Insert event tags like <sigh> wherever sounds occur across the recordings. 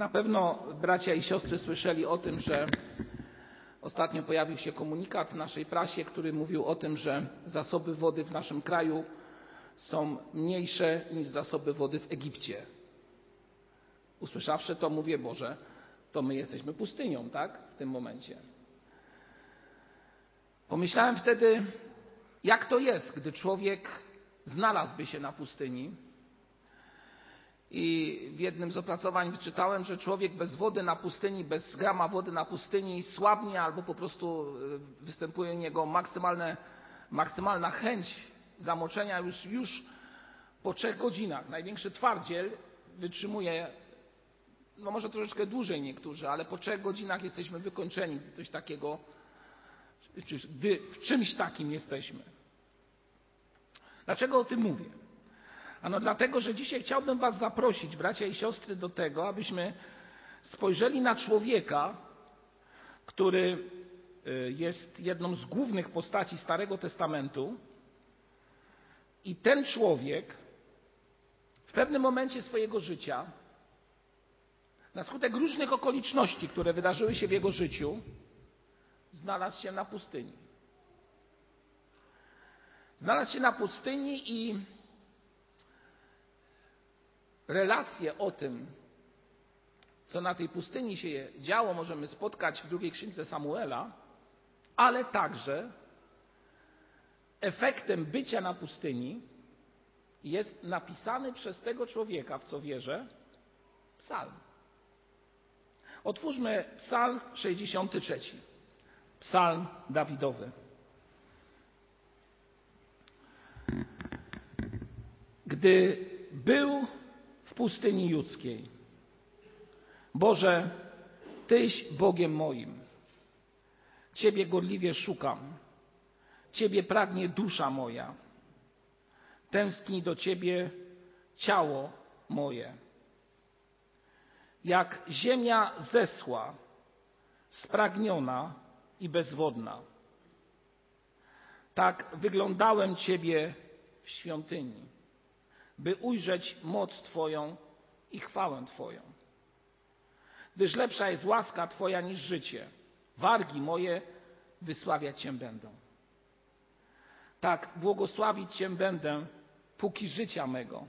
Na pewno bracia i siostry słyszeli o tym, że ostatnio pojawił się komunikat w naszej prasie, który mówił o tym, że zasoby wody w naszym kraju są mniejsze niż zasoby wody w Egipcie. Usłyszawszy to, mówię, Boże, to my jesteśmy pustynią, tak? W tym momencie. Pomyślałem wtedy, jak to jest, gdy człowiek znalazłby się na pustyni. I w jednym z opracowań wyczytałem, że człowiek bez wody na pustyni, bez grama wody na pustyni słabnie albo po prostu y, występuje u niego maksymalne, maksymalna chęć zamoczenia już, już po trzech godzinach. Największy twardziel wytrzymuje, no może troszeczkę dłużej niektórzy, ale po trzech godzinach jesteśmy wykończeni, coś takiego, gdy w czymś takim jesteśmy. Dlaczego o tym mówię? Ano dlatego, że dzisiaj chciałbym Was zaprosić, bracia i siostry, do tego, abyśmy spojrzeli na człowieka, który y, jest jedną z głównych postaci Starego Testamentu. I ten człowiek w pewnym momencie swojego życia, na skutek różnych okoliczności, które wydarzyły się w jego życiu, znalazł się na pustyni. Znalazł się na pustyni i relacje o tym, co na tej pustyni się działo, możemy spotkać w drugiej księdze Samuela, ale także efektem bycia na pustyni jest napisany przez tego człowieka, w co wierzę, psalm. Otwórzmy psalm 63. Psalm Dawidowy. Gdy był pustyni judzkiej, Boże, Tyś Bogiem moim. Ciebie gorliwie szukam. Ciebie pragnie dusza moja. Tęskni do Ciebie ciało moje. Jak ziemia zesła, spragniona i bezwodna. Tak wyglądałem Ciebie w świątyni, by ujrzeć moc Twoją i chwałę Twoją. Gdyż lepsza jest łaska Twoja niż życie. Wargi moje wysławiać Cię będą. Tak błogosławić Cię będę, póki życia mego.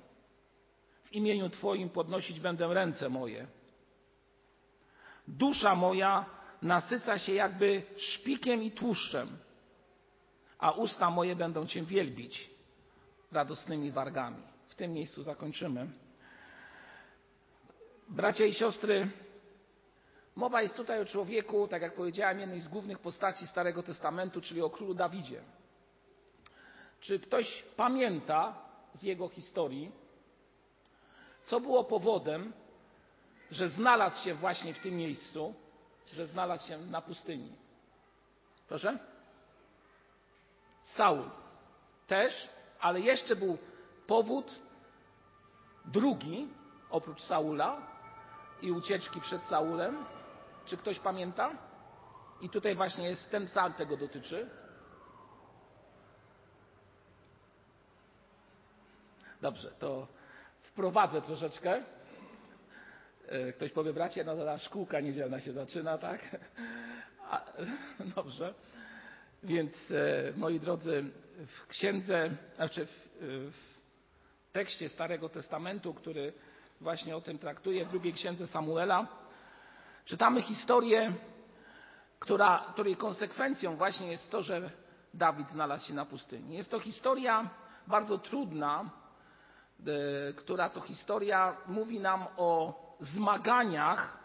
W imieniu Twoim podnosić będę ręce moje. Dusza moja nasyca się jakby szpikiem i tłuszczem, a usta moje będą Cię wielbić radosnymi wargami. W tym miejscu zakończymy. Bracia i siostry, mowa jest tutaj o człowieku, tak jak powiedziałem, jednej z głównych postaci Starego Testamentu, czyli o królu Dawidzie. Czy ktoś pamięta z jego historii, co było powodem, że znalazł się właśnie w tym miejscu, że znalazł się na pustyni? Proszę? Saul. Też, ale jeszcze był powód drugi, oprócz Saula i ucieczki przed Saulem. Czy ktoś pamięta? I tutaj właśnie jest ten psalm tego dotyczy. Dobrze, to wprowadzę troszeczkę. E, ktoś powie, bracie, no to szkółka niedzielna się zaczyna, tak? A, dobrze. Więc, e, moi drodzy, w księdze, znaczy w, w tekście Starego Testamentu, który właśnie o tym traktuje, w drugiej księdze Samuela, czytamy historię, która, której konsekwencją właśnie jest to, że Dawid znalazł się na pustyni. Jest to historia bardzo trudna, E, która to historia mówi nam o zmaganiach,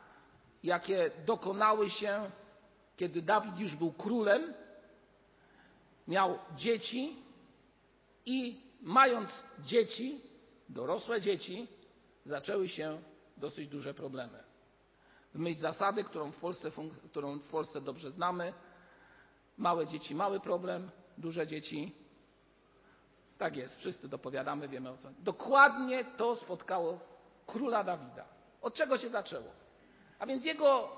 jakie dokonały się, kiedy Dawid już był królem, miał dzieci i mając dzieci, dorosłe dzieci, zaczęły się dosyć duże problemy. W myśl zasady, którą w Polsce, którą w Polsce dobrze znamy, małe dzieci mały problem, duże dzieci tak jest, wszyscy dopowiadamy, wiemy o co. Dokładnie to spotkało króla Dawida. Od czego się zaczęło? A więc jego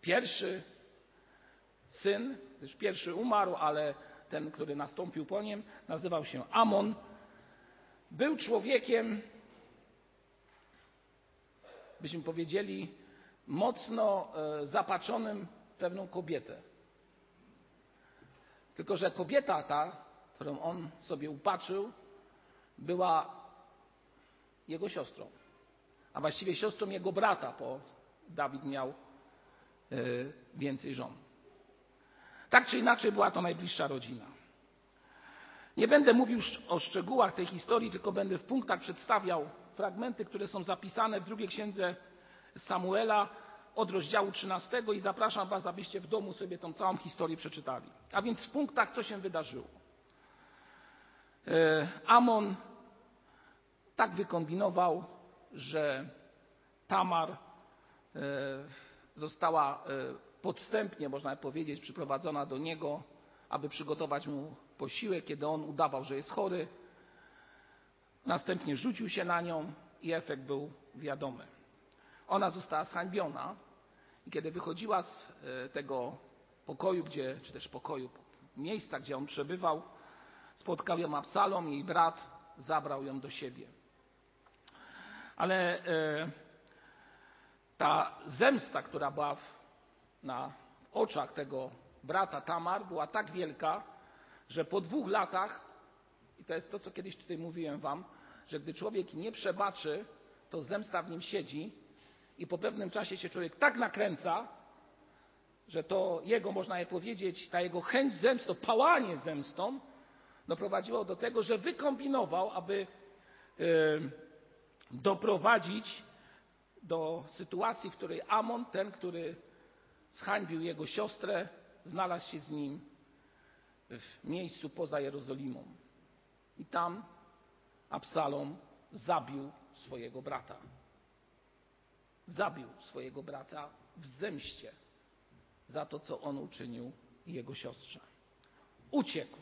pierwszy syn, gdyż pierwszy umarł, ale ten, który nastąpił po nim, nazywał się Amon, był człowiekiem byśmy powiedzieli, mocno e, zapaczonym pewną kobietę. Tylko, że kobieta ta, którą on sobie upatrzył, była jego siostrą, a właściwie siostrą jego brata, bo Dawid miał e, więcej żon. Tak czy inaczej była to najbliższa rodzina. Nie będę mówił o szczegółach tej historii, tylko będę w punktach przedstawiał fragmenty, które są zapisane w drugiej księdze Samuela od rozdziału 13 i zapraszam Was, abyście w domu sobie tą całą historię przeczytali. A więc w punktach, co się wydarzyło. E, Amon tak wykombinował, że Tamar e, została e, podstępnie, można powiedzieć, przyprowadzona do niego, aby przygotować mu posiłek, kiedy on udawał, że jest chory. Następnie rzucił się na nią i efekt był wiadomy. Ona została zhańbiona i kiedy wychodziła z e, tego pokoju, gdzie, czy też pokoju, miejsca, gdzie on przebywał, spotkał ją Absalom, jej brat zabrał ją do siebie. Ale e, ta zemsta, która była w, na oczach tego brata Tamar, była tak wielka, że po dwóch latach, i to jest to, co kiedyś tutaj mówiłem Wam, że gdy człowiek nie przebaczy, to zemsta w nim siedzi i po pewnym czasie się człowiek tak nakręca, że to jego, można je powiedzieć, ta jego chęć zemsty, to pałanie zemstą, doprowadziło do tego, że wykombinował, aby yy, doprowadzić do sytuacji, w której Amon, ten, który zhańbił jego siostrę, znalazł się z nim w miejscu poza Jerozolimą. I tam Absalom zabił swojego brata. Zabił swojego brata w zemście za to, co on uczynił jego siostrze. Uciekł.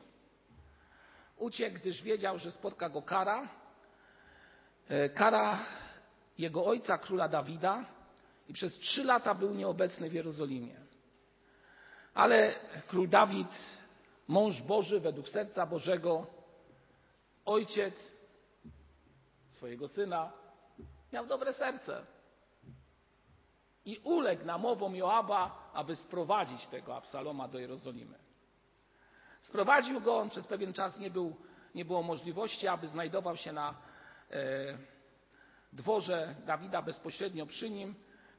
Uciekł, gdyż wiedział, że spotka go kara. E, kara jego ojca, króla Dawida, i przez trzy lata był nieobecny w Jerozolimie. Ale król Dawid, mąż Boży według serca Bożego, ojciec swojego syna, miał dobre serce. I uległ namowom Joaba, aby sprowadzić tego Absaloma do Jerozolimy. Sprowadził go, on przez pewien czas nie, był, nie było możliwości, aby znajdował się na e, dworze Dawida bezpośrednio przy nim,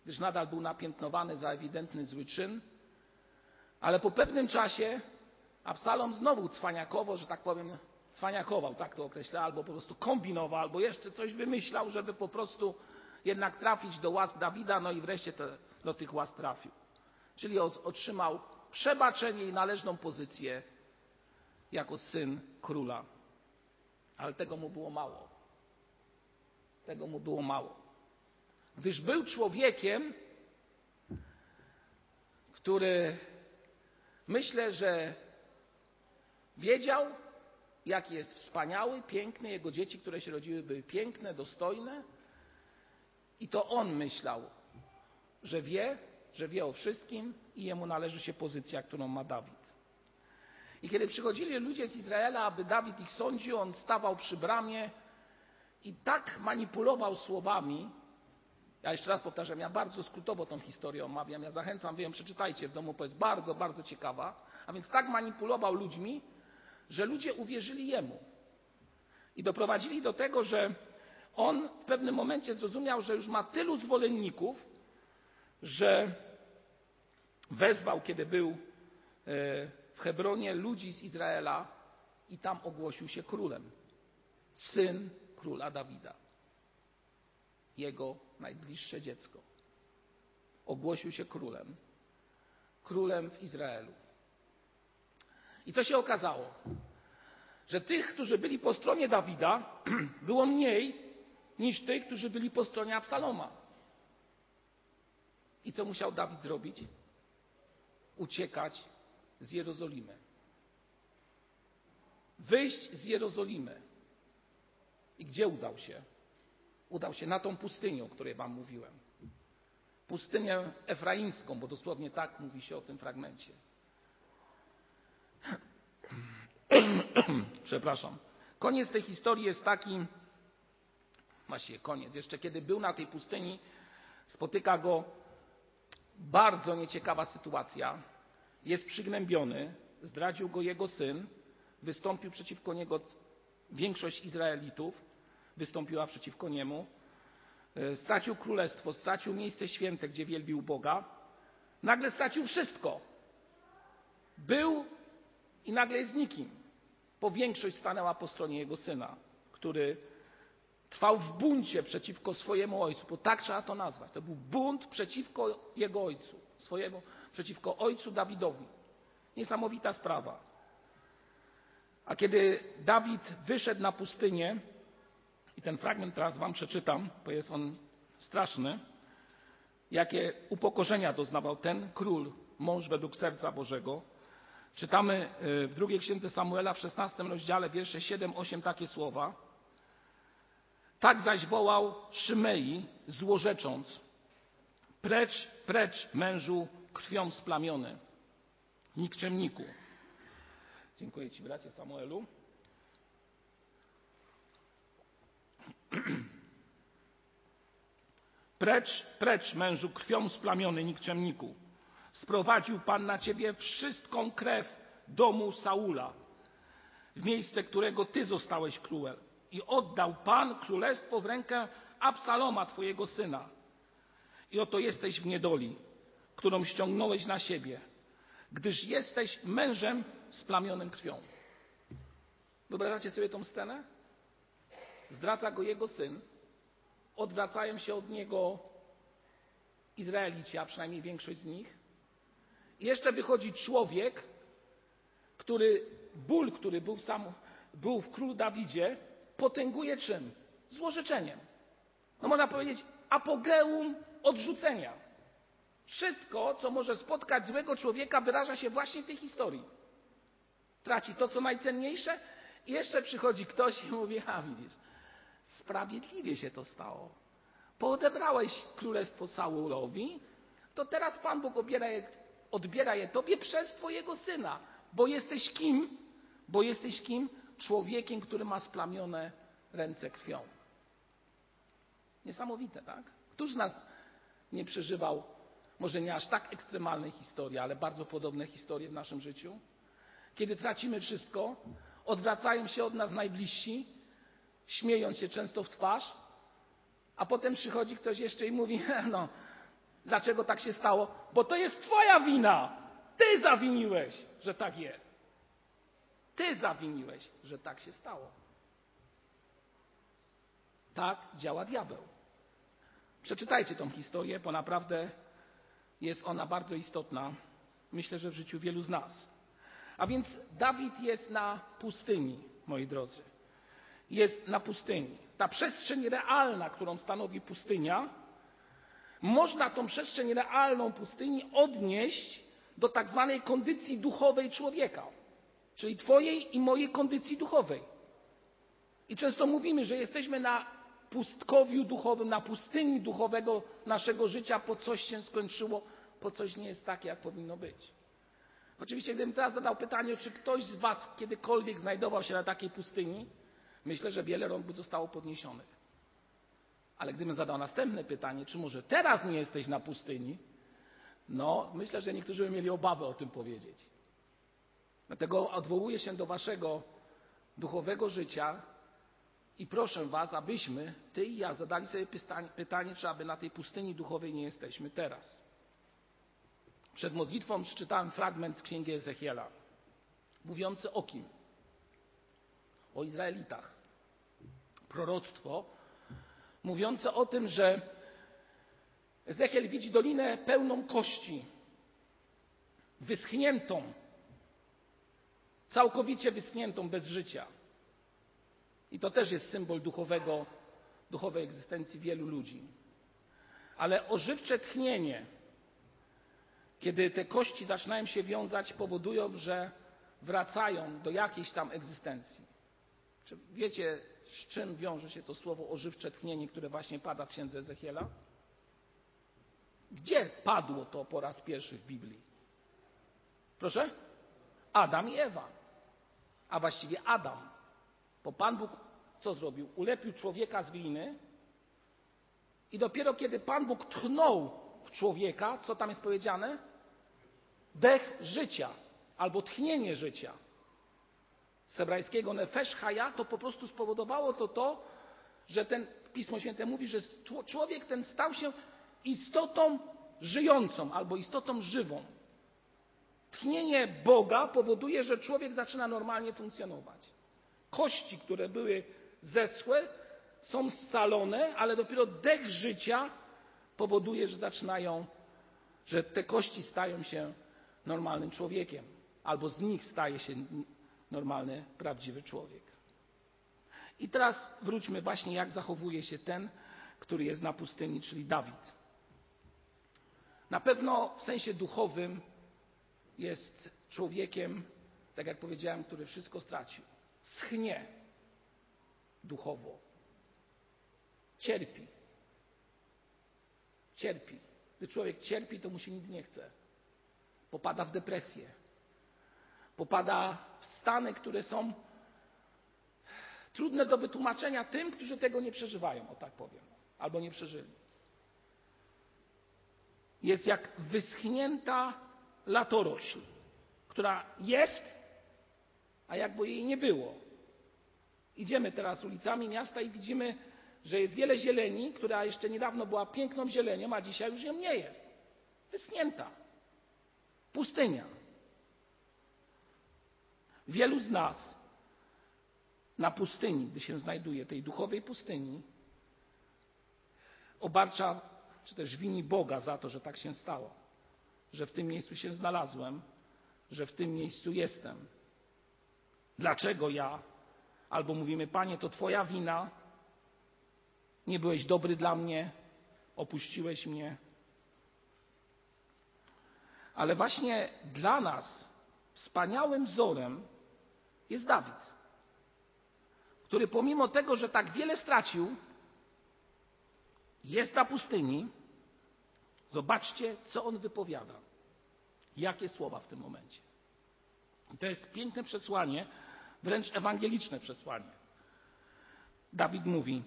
gdyż nadal był napiętnowany za ewidentny zły czyn. Ale po pewnym czasie Absalom znowu cwaniakowo, że tak powiem, cwaniakował, tak to określa, albo po prostu kombinował, albo jeszcze coś wymyślał, żeby po prostu jednak trafić do łask Dawida, no i wreszcie te, do tych łask trafił. Czyli otrzymał przebaczenie i należną pozycję jako syn króla. Ale tego mu było mało. Tego mu było mało. Gdyż był człowiekiem, który myślę, że wiedział, jaki jest wspaniały, piękny. Jego dzieci, które się rodziły, były piękne, dostojne. I to on myślał, że wie, że wie o wszystkim i jemu należy się pozycja, którą ma Dawid. I kiedy przychodzili ludzie z Izraela, aby Dawid ich sądził, on stawał przy bramie i tak manipulował słowami. Ja jeszcze raz powtarzam, ja bardzo skrótowo tą historię omawiam. Ja zachęcam, wiem, przeczytajcie w domu, bo jest bardzo, bardzo ciekawa. A więc tak manipulował ludźmi, że ludzie uwierzyli jemu. I doprowadzili do tego, że on w pewnym momencie zrozumiał, że już ma tylu zwolenników, że wezwał, kiedy był e, w Hebronie, ludzi z Izraela i tam ogłosił się królem. Syn króla Dawida. Jego najbliższe dziecko. Ogłosił się królem. Królem w Izraelu. I co się okazało? Że tych, którzy byli po stronie Dawida, <clears throat> było mniej niż tych, którzy byli po stronie Absaloma. I co musiał Dawid zrobić? Uciekać z Jerozolimy. Wyjść z Jerozolimy. I gdzie udał się? Udał się na tą pustynię, o której Wam mówiłem. Pustynię efraimską, bo dosłownie tak mówi się o tym fragmencie. <clears throat> Przepraszam. Koniec tej historii jest taki, właściwie koniec, jeszcze kiedy był na tej pustyni, Spotyka go bardzo nieciekawa sytuacja. Jest przygnębiony, zdradził go jego syn, wystąpił przeciwko niego większość Izraelitów, wystąpiła przeciwko niemu. E, stracił królestwo, stracił miejsce święte, gdzie wielbił Boga. Nagle stracił wszystko. Był i nagle jest nikim. Po większość stanęła po stronie jego syna, który trwał w buncie przeciwko swojemu ojcu, bo tak trzeba to nazwać. To był bunt przeciwko jego ojcu, swojemu, przeciwko ojcu Dawidowi. Niesamowita sprawa. A kiedy Dawid wyszedł na pustynię, i ten fragment teraz Wam przeczytam, bo jest on straszny, jakie upokorzenia doznawał ten król, mąż według serca Bożego. Czytamy y, w drugiej księdze Samuela w 16 rozdziale, wiersze 7-8 takie słowa. Tak zaś wołał Szymei, złorzecząc: Precz, precz, mężu krwią splamiony, nikczemniku. Dziękuję Ci, bracie Samuelu. <clears throat> Precz, precz, mężu krwią splamiony, nikczemniku. Sprowadził Pan na ciebie wszystką krew domu Saula, w miejsce którego ty zostałeś królem. I oddał Pan królestwo w rękę Absaloma, twojego syna. I oto jesteś w niedoli, którą ściągnąłeś na siebie, gdyż jesteś mężem splamionym krwią. Wyobrażacie sobie tą scenę? Zdradza go jego syn, odwracają się od niego Izraelici, a przynajmniej większość z nich. I jeszcze wychodzi człowiek, który ból, który był, sam, był w królu Dawidzie, potęguje czym? Złożyczeniem. No można powiedzieć apogeum odrzucenia. Wszystko, co może spotkać złego człowieka, wyraża się właśnie w tej historii. Traci to, co najcenniejsze i jeszcze przychodzi ktoś i mówi, a widzisz, sprawiedliwie się to stało. Poodebrałeś królestwo Saulowi, to teraz Pan Bóg odbiera je, odbiera je tobie przez twojego syna. Bo jesteś kim? Bo jesteś kim? Człowiekiem, który ma splamione ręce krwią. Niesamowite, tak? Któż z nas nie przeżywał, może nie aż tak ekstremalnej historii, ale bardzo podobne historie w naszym życiu? Kiedy tracimy wszystko, odwracają się od nas najbliżsi, śmiejąc się często w twarz, a potem przychodzi ktoś jeszcze i mówi: No, dlaczego tak się stało? Bo to jest Twoja wina. Ty zawiniłeś, że tak jest. Ty zawiniłeś, że tak się stało. Tak działa diabeł. Przeczytajcie tą historię, bo naprawdę jest ona bardzo istotna. Myślę, że w życiu wielu z nas. A więc Dawid jest na pustyni, moi drodzy jest na pustyni. Ta przestrzeń realna, którą stanowi pustynia, można tą przestrzeń realną pustyni odnieść do tak zwanej kondycji duchowej człowieka, czyli Twojej i mojej kondycji duchowej. I często mówimy, że jesteśmy na pustkowiu duchowym, na pustyni duchowego naszego życia, po coś się skończyło, po coś nie jest takie, jak powinno być. Oczywiście, gdybym teraz zadał pytanie, czy ktoś z Was kiedykolwiek znajdował się na takiej pustyni, myślę, że wiele rąk by zostało podniesionych. Ale gdybym zadał następne pytanie, czy może teraz nie jesteś na pustyni, no myślę, że niektórzy by mieli obawę o tym powiedzieć. Dlatego odwołuję się do waszego duchowego życia i proszę was, abyśmy, ty i ja, zadali sobie pytanie, czy aby na tej pustyni duchowej nie jesteśmy teraz. Przed modlitwą przeczytałem fragment z księgi Ezechiela, mówiący o kim? O Izraelitach proroctwo mówiące o tym, że Ezechiel widzi dolinę pełną kości, wyschniętą, całkowicie wyschniętą bez życia. I to też jest symbol duchowego, duchowej egzystencji wielu ludzi. Ale ożywcze tchnienie, kiedy te kości zaczynają się wiązać, powodują, że wracają do jakiejś tam egzystencji. Czy wiecie, z czym wiąże się to słowo ożywcze tchnienie, które właśnie pada w księdze Ezechiela? Gdzie padło to po raz pierwszy w Biblii? Proszę? Adam i Ewa. A właściwie Adam. Bo Pan Bóg co zrobił? Ulepił człowieka z gliny I dopiero kiedy Pan Bóg tchnął w człowieka, co tam jest powiedziane? Dech życia albo tchnienie życia. Z hebrajskiego nefesh haya to po prostu spowodowało to to, że ten Pismo Święte mówi, że człowiek ten stał się istotą żyjącą albo istotą żywą. Tchnienie Boga powoduje, że człowiek zaczyna normalnie funkcjonować. Kości, które były zeschłe, są scalone, ale dopiero dech życia powoduje, że zaczynają, że te kości stają się normalnym człowiekiem, albo z nich staje się normalny, prawdziwy człowiek. I teraz wróćmy właśnie, jak zachowuje się ten, który jest na pustyni, czyli Dawid. Na pewno w sensie duchowym jest człowiekiem, tak jak powiedziałem, który wszystko stracił. Schnie duchowo. Cierpi. Cierpi. Gdy człowiek cierpi, to mu się nic nie chce. Popada w depresję. Popada w stany, które są trudne do wytłumaczenia tym, którzy tego nie przeżywają, o tak powiem, albo nie przeżyli. Jest jak wyschnięta latorośl, która jest, a jakby jej nie było. Idziemy teraz ulicami miasta i widzimy, że jest wiele zieleni, która jeszcze niedawno była piękną zielenią, a dzisiaj już ją nie jest. Wyschnięta. Pustynia. Wielu z nas na pustyni, gdy się znajduje, tej duchowej pustyni, obarcza, czy też wini Boga za to, że tak się stało, że w tym miejscu się znalazłem, że w tym miejscu jestem. Dlaczego ja? Albo mówimy, Panie, to Twoja wina, nie byłeś dobry dla mnie, opuściłeś mnie. Ale właśnie dla nas wspaniałym wzorem jest Dawid który pomimo tego, że tak wiele stracił, jest na pustyni. Zobaczcie, co on wypowiada. Jakie słowa w tym momencie. I to jest piękne przesłanie, wręcz ewangeliczne przesłanie. Dawid mówi: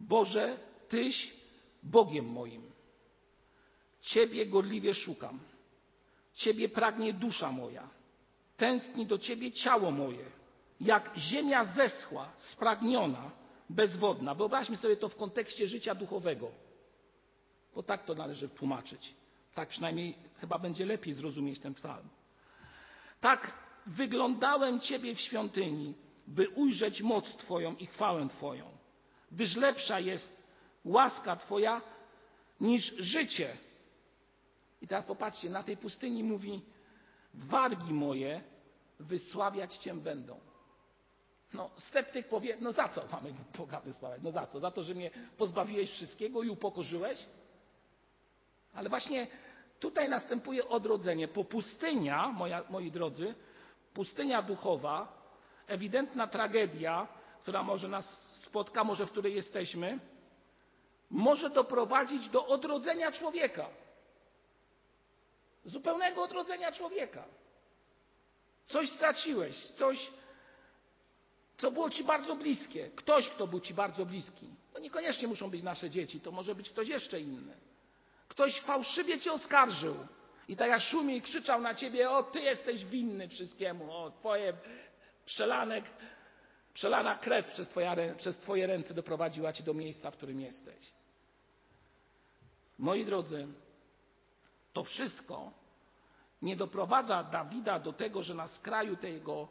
Boże, Tyś Bogiem moim. Ciebie gorliwie szukam. Ciebie pragnie dusza moja. Tęskni do Ciebie ciało moje jak ziemia zeschła, spragniona, bezwodna. Wyobraźmy sobie to w kontekście życia duchowego, bo tak to należy tłumaczyć. Tak przynajmniej chyba będzie lepiej zrozumieć ten psalm. Tak wyglądałem Ciebie w świątyni, by ujrzeć moc Twoją i chwałę Twoją, gdyż lepsza jest łaska Twoja niż życie. I teraz popatrzcie, na tej pustyni mówi: Wargi moje wysławiać Cię będą. No, sceptyk powie, no za co mamy Boga wysławiać? No za co? Za to, że mnie pozbawiłeś wszystkiego i upokorzyłeś? Ale właśnie tutaj następuje odrodzenie. Po pustynia, moja, moi drodzy, pustynia duchowa, ewidentna tragedia, która może nas spotka, może w której jesteśmy, może doprowadzić do odrodzenia człowieka. Zupełnego odrodzenia człowieka. Coś straciłeś, coś co było Ci bardzo bliskie. Ktoś, kto był Ci bardzo bliski. To niekoniecznie muszą być nasze dzieci, to może być ktoś jeszcze inny. Ktoś fałszywie Cię oskarżył i tak jak szumie i krzyczał na Ciebie, o Ty jesteś winny wszystkiemu, o Twoje przelanek, przelana krew przez, twoja, przez Twoje ręce doprowadziła Cię do miejsca, w którym jesteś. Moi drodzy, to wszystko nie doprowadza Dawida do tego, że na skraju tego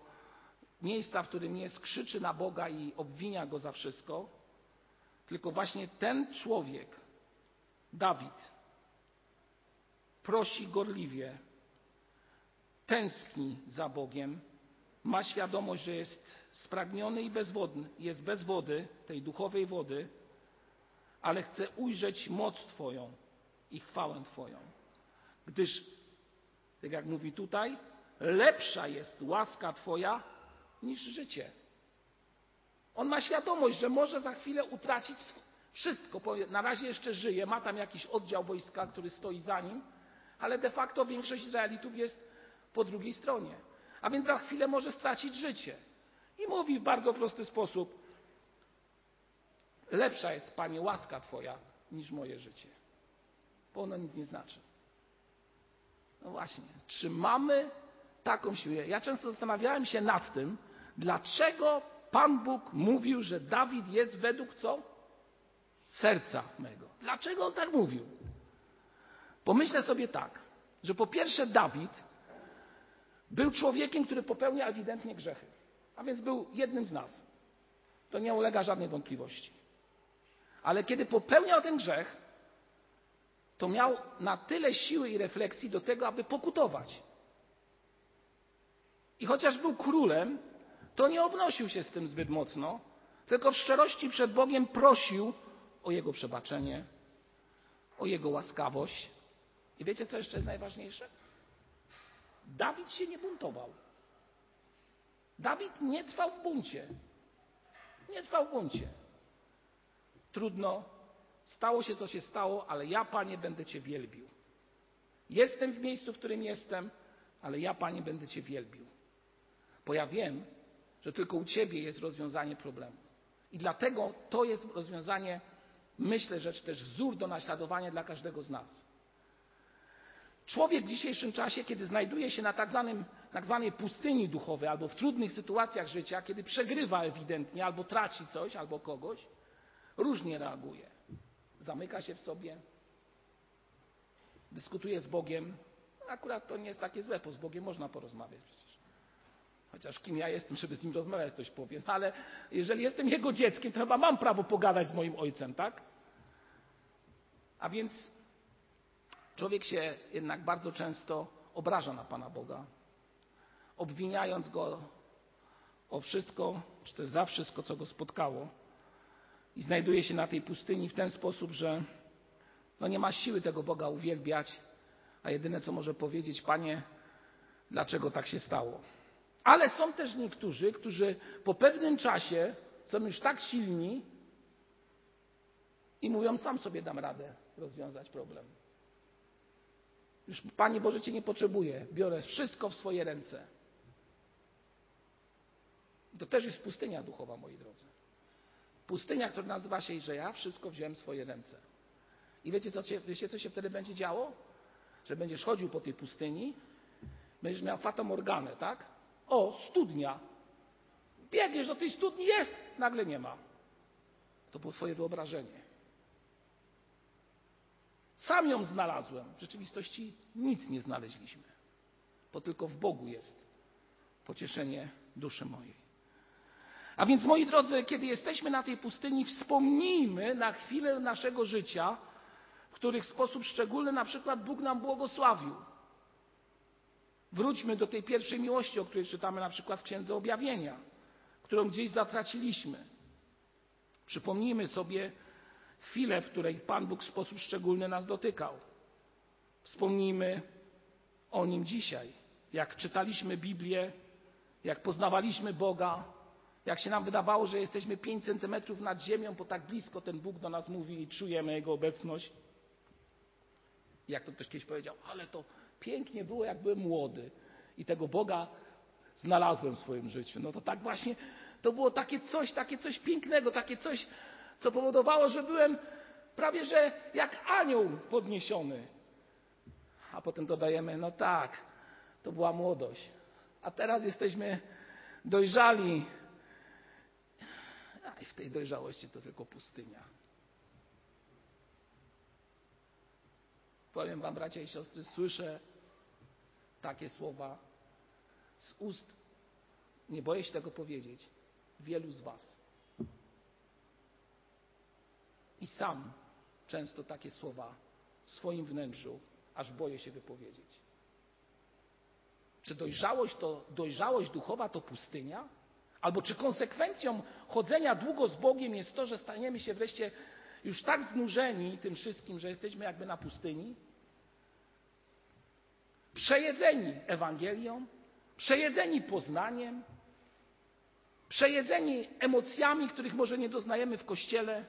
miejsca, w którym jest, krzyczy na Boga i obwinia go za wszystko, tylko właśnie ten człowiek, Dawid, prosi gorliwie, tęskni za Bogiem, ma świadomość, że jest spragniony i bezwodny, jest bez wody, tej duchowej wody, ale chce ujrzeć moc Twoją i chwałę Twoją. Gdyż, tak jak mówi tutaj, lepsza jest łaska Twoja niż życie. On ma świadomość, że może za chwilę utracić wszystko. Na razie jeszcze żyje, ma tam jakiś oddział wojska, który stoi za nim, ale de facto większość Izraelitów jest po drugiej stronie. A więc za chwilę może stracić życie. I mówi w bardzo prosty sposób: Lepsza jest, Panie, łaska Twoja niż moje życie. Bo ono nic nie znaczy. No właśnie, czy mamy taką siłę? Ja często zastanawiałem się nad tym, dlaczego Pan Bóg mówił, że Dawid jest według co? Serca mego. Dlaczego on tak mówił? Pomyślę sobie tak, że po pierwsze Dawid był człowiekiem, który popełnia ewidentnie grzechy, a więc był jednym z nas. To nie ulega żadnej wątpliwości. Ale kiedy popełniał ten grzech, to miał na tyle siły i refleksji do tego, aby pokutować. I chociaż był królem, to nie obnosił się z tym zbyt mocno, tylko w szczerości przed Bogiem prosił o Jego przebaczenie, o Jego łaskawość. I wiecie, co jeszcze jest najważniejsze? Dawid się nie buntował. Dawid nie trwał w buncie. Nie trwał w buncie. Trudno, stało się co się stało, ale ja, Panie, będę Cię wielbił. Jestem w miejscu, w którym jestem, ale ja, Panie, będę Cię wielbił. Bo ja wiem, że tylko u Ciebie jest rozwiązanie problemu. I dlatego to jest rozwiązanie, myślę, że też wzór do naśladowania dla każdego z nas. Człowiek w dzisiejszym czasie, kiedy znajduje się na tak, zwanym, tak zwanej pustyni duchowej albo w trudnych sytuacjach życia, kiedy przegrywa ewidentnie albo traci coś albo kogoś, różnie reaguje. Zamyka się w sobie, dyskutuje z Bogiem. Akurat to nie jest takie złe, bo z Bogiem można porozmawiać przecież. Chociaż kim ja jestem, żeby z nim rozmawiać, ktoś powie. Ale jeżeli jestem jego dzieckiem, to chyba mam prawo pogadać z moim ojcem, tak? A więc człowiek się jednak bardzo często obraża na Pana Boga, obwiniając go o wszystko, czy też za wszystko, co go spotkało. I znajduje się na tej pustyni w ten sposób, że no nie ma siły tego Boga uwielbiać, a jedyne co może powiedzieć, Panie, dlaczego tak się stało. Ale są też niektórzy, którzy po pewnym czasie są już tak silni i mówią, sam sobie dam radę rozwiązać problem. Już Panie Boże Cię nie potrzebuję, biorę wszystko w swoje ręce. To też jest pustynia duchowa, moi drodzy. Pustynia, która nazywa się, że ja wszystko wziąłem w swoje ręce. I wiecie co, wiecie, co się wtedy będzie działo? Że będziesz chodził po tej pustyni, będziesz miał fatamorganę, tak? O, studnia. Biegniesz do tej studni, jest, nagle nie ma. To było twoje wyobrażenie. Sam ją znalazłem. W rzeczywistości nic nie znaleźliśmy, bo tylko w Bogu jest pocieszenie duszy mojej. A więc, moi drodzy, kiedy jesteśmy na tej pustyni, wspomnijmy na chwilę naszego życia, w których w sposób szczególny na przykład Bóg nam błogosławił. Wróćmy do tej pierwszej miłości, o której czytamy na przykład w Księdze Objawienia, którą gdzieś zatraciliśmy. Przypomnijmy sobie chwilę, w której Pan Bóg w sposób szczególny nas dotykał. Wspomnijmy o Nim dzisiaj, jak czytaliśmy Biblię, jak poznawaliśmy Boga, jak się nam wydawało, że jesteśmy pięć centymetrów nad ziemią, bo tak blisko ten Bóg do nas mówi i czujemy Jego obecność. Jak to ktoś kiedyś powiedział, ale to pięknie było, jak byłem młody i tego Boga znalazłem w swoim życiu. No to tak właśnie, to było takie coś, takie coś pięknego, takie coś, co powodowało, że byłem prawie że jak anioł podniesiony. A potem dodajemy, no tak, to była młodość. A teraz jesteśmy dojrzali. I w tej dojrzałości to tylko pustynia. Powiem Wam, bracia i siostry, słyszę takie słowa z ust, nie boję się tego powiedzieć, wielu z Was. I sam często takie słowa w swoim wnętrzu aż boję się wypowiedzieć. Czy dojrzałość to dojrzałość duchowa to pustynia? Albo czy konsekwencją chodzenia długo z Bogiem jest to, że staniemy się wreszcie już tak znużeni tym wszystkim, że jesteśmy jakby na pustyni? Przejedzeni Ewangelią, przejedzeni poznaniem, przejedzeni emocjami, których może nie doznajemy w kościele,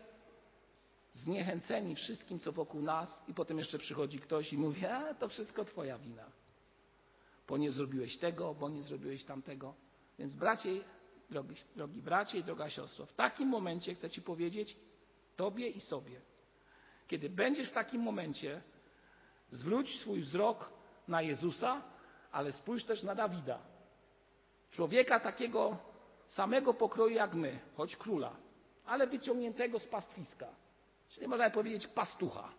zniechęceni wszystkim, co wokół nas, i potem jeszcze przychodzi ktoś i mówi: A to wszystko Twoja wina, bo nie zrobiłeś tego, bo nie zrobiłeś tamtego. Więc, bracie, drogi, drogi bracie i droga siostro, w takim momencie chcę Ci powiedzieć, Tobie i sobie, Kiedy będziesz w takim momencie, zwróć swój wzrok na Jezusa, ale spójrz też na Dawida. Człowieka takiego samego pokroju jak my, choć króla, ale wyciągniętego z pastwiska. Czyli można powiedzieć pastucha,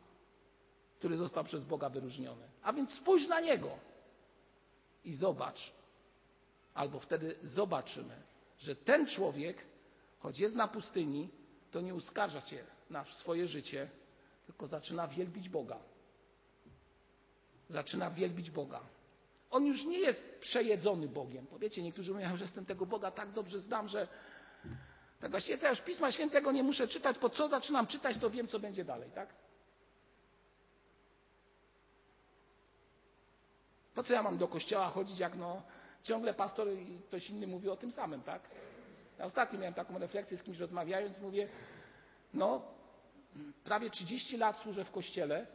który został przez Boga wyróżniony. A więc spójrz na niego i zobacz, albo wtedy zobaczymy, że ten człowiek, choć jest na pustyni, to nie uskarża się na swoje życie, tylko zaczyna wielbić Boga. Zaczyna wielbić Boga. On już nie jest przejedzony Bogiem. Powiecie, niektórzy mówią, że jestem tego Boga tak dobrze znam, że tak właściwie też Pisma Świętego nie muszę czytać, po co zaczynam czytać, to wiem, co będzie dalej, tak? Po co ja mam do kościoła chodzić, jak no ciągle pastor i ktoś inny mówi o tym samym, tak? Ja ostatnio miałem taką refleksję z kimś rozmawiając, mówię, no prawie 30 lat służę w kościele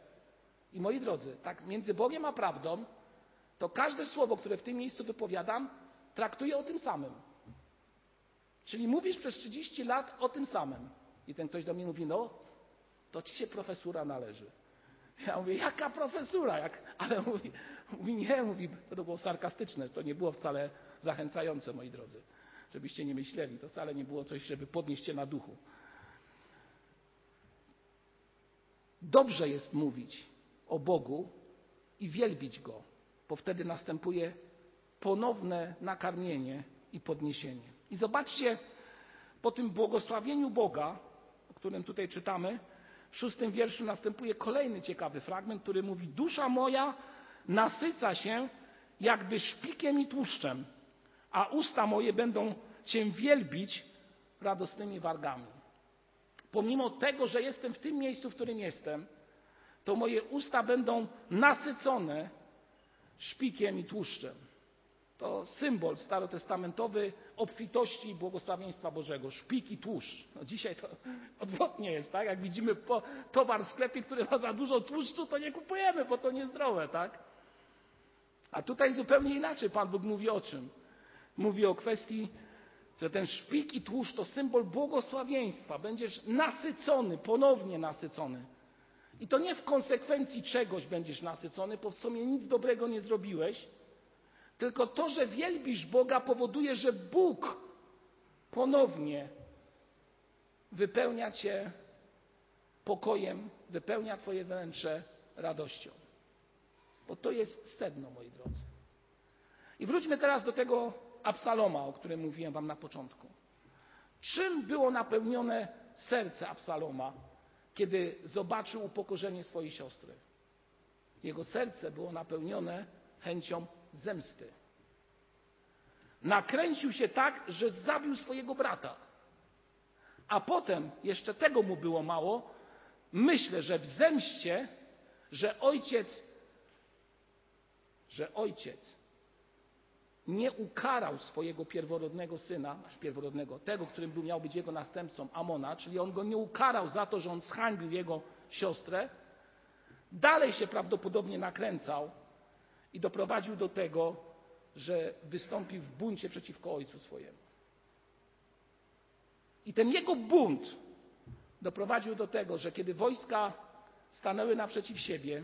i moi drodzy, tak między Bogiem a prawdą, to każde słowo, które w tym miejscu wypowiadam, traktuje o tym samym. Czyli mówisz przez 30 lat o tym samym. I ten ktoś do mnie mówi, no, to ci się profesura należy. Ja mówię, jaka profesura? Jak... Ale mówi, mówi, nie, mówi, to było sarkastyczne, to nie było wcale zachęcające, moi drodzy. Żebyście nie myśleli, to wcale nie było coś, żeby podnieść cię na duchu. Dobrze jest mówić o Bogu i wielbić Go, bo wtedy następuje ponowne nakarmienie i podniesienie. I zobaczcie, po tym błogosławieniu Boga, o którym tutaj czytamy, w szóstym wierszu następuje kolejny ciekawy fragment, który mówi: Dusza moja nasyca się jakby szpikiem i tłuszczem, a usta moje będą Cię wielbić radosnymi wargami. Pomimo tego, że jestem w tym miejscu, w którym jestem, to moje usta będą nasycone szpikiem i tłuszczem. To symbol starotestamentowy obfitości i błogosławieństwa Bożego. Szpik i tłuszcz. No dzisiaj to <laughs> odwrotnie jest, tak? Jak widzimy po, towar w sklepie, który ma za dużo tłuszczu, to nie kupujemy, bo to niezdrowe, tak? A tutaj zupełnie inaczej Pan Bóg mówi o czym? Mówi o kwestii, że ten szpik i tłuszcz to symbol błogosławieństwa. Będziesz nasycony, ponownie nasycony. I to nie w konsekwencji czegoś będziesz nasycony, bo w sumie nic dobrego nie zrobiłeś, tylko to, że wielbisz Boga, powoduje, że Bóg ponownie wypełnia Cię pokojem, wypełnia Twoje wnętrze radością. Bo to jest sedno, moi drodzy. I wróćmy teraz do tego Absaloma, o którym mówiłem Wam na początku. Czym było napełnione serce Absaloma, kiedy zobaczył upokorzenie swojej siostry? Jego serce było napełnione chęcią zemsty. Nakręcił się tak, że zabił swojego brata. A potem, jeszcze tego mu było mało, myślę, że w zemście, że ojciec, że ojciec nie ukarał swojego pierworodnego syna, pierworodnego, tego, którym był, miał być jego następcą, Amona, czyli on go nie ukarał za to, że on zhańbił jego siostrę, dalej się prawdopodobnie nakręcał i doprowadził do tego, że wystąpił w buncie przeciwko ojcu swojemu. I ten jego bunt doprowadził do tego, że kiedy wojska stanęły naprzeciw siebie,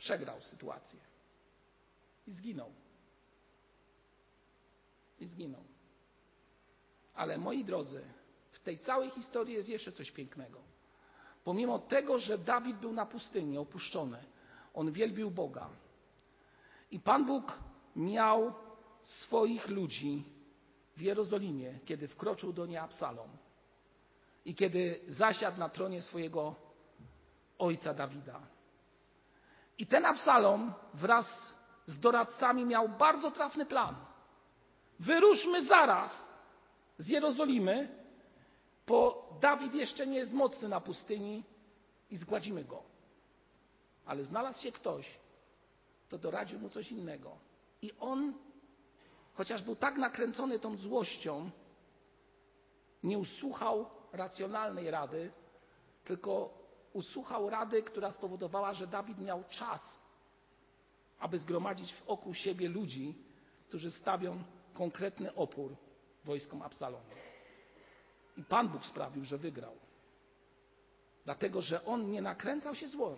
przegrał sytuację i zginął. I zginął. Ale moi drodzy, w tej całej historii jest jeszcze coś pięknego. Pomimo tego, że Dawid był na pustyni, opuszczony, on wielbił Boga. I Pan Bóg miał swoich ludzi w Jerozolimie, kiedy wkroczył do niej Absalom i kiedy zasiadł na tronie swojego ojca Dawida. I ten Absalom wraz z doradcami miał bardzo trafny plan. Wyruszmy zaraz z Jerozolimy, bo Dawid jeszcze nie jest mocny na pustyni i zgładzimy go. Ale znalazł się ktoś, kto doradził mu coś innego. I on, chociaż był tak nakręcony tą złością, nie usłuchał racjonalnej rady, tylko usłuchał rady, która spowodowała, że Dawid miał czas, aby zgromadzić wokół siebie ludzi, którzy stawią konkretny opór wojskom Absalomu. I Pan Bóg sprawił, że wygrał. Dlatego, że on nie nakręcał się złom.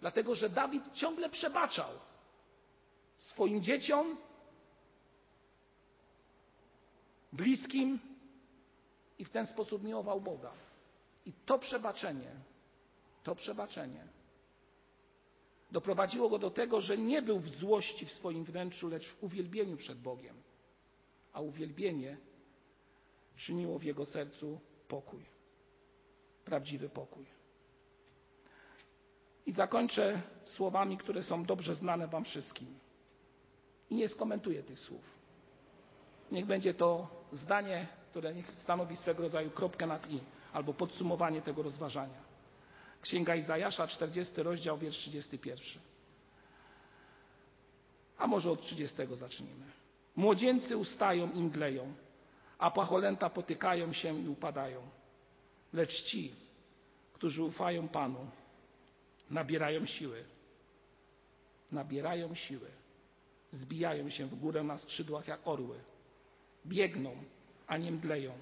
Dlatego, że Dawid ciągle przebaczał swoim dzieciom, bliskim i w ten sposób miłował Boga. I to przebaczenie, to przebaczenie doprowadziło go do tego, że nie był w złości w swoim wnętrzu, lecz w uwielbieniu przed Bogiem. A uwielbienie czyniło w jego sercu pokój, prawdziwy pokój. I zakończę słowami, które są dobrze znane Wam wszystkim. I nie skomentuję tych słów. Niech będzie to zdanie, które stanowi swego rodzaju kropkę nad i, albo podsumowanie tego rozważania. Księga Izajasza, 40 rozdział, wiersz 31. A może od 30 zacznijmy. Młodzieńcy ustają i mdleją, a pacholęta potykają się i upadają. Lecz ci, którzy ufają Panu, nabierają siły. Nabierają siły. Zbijają się w górę na skrzydłach jak orły. Biegną, a nie mdleją.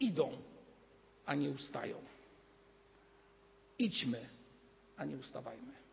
Idą, a nie ustają. Idźmy, a nie ustawajmy.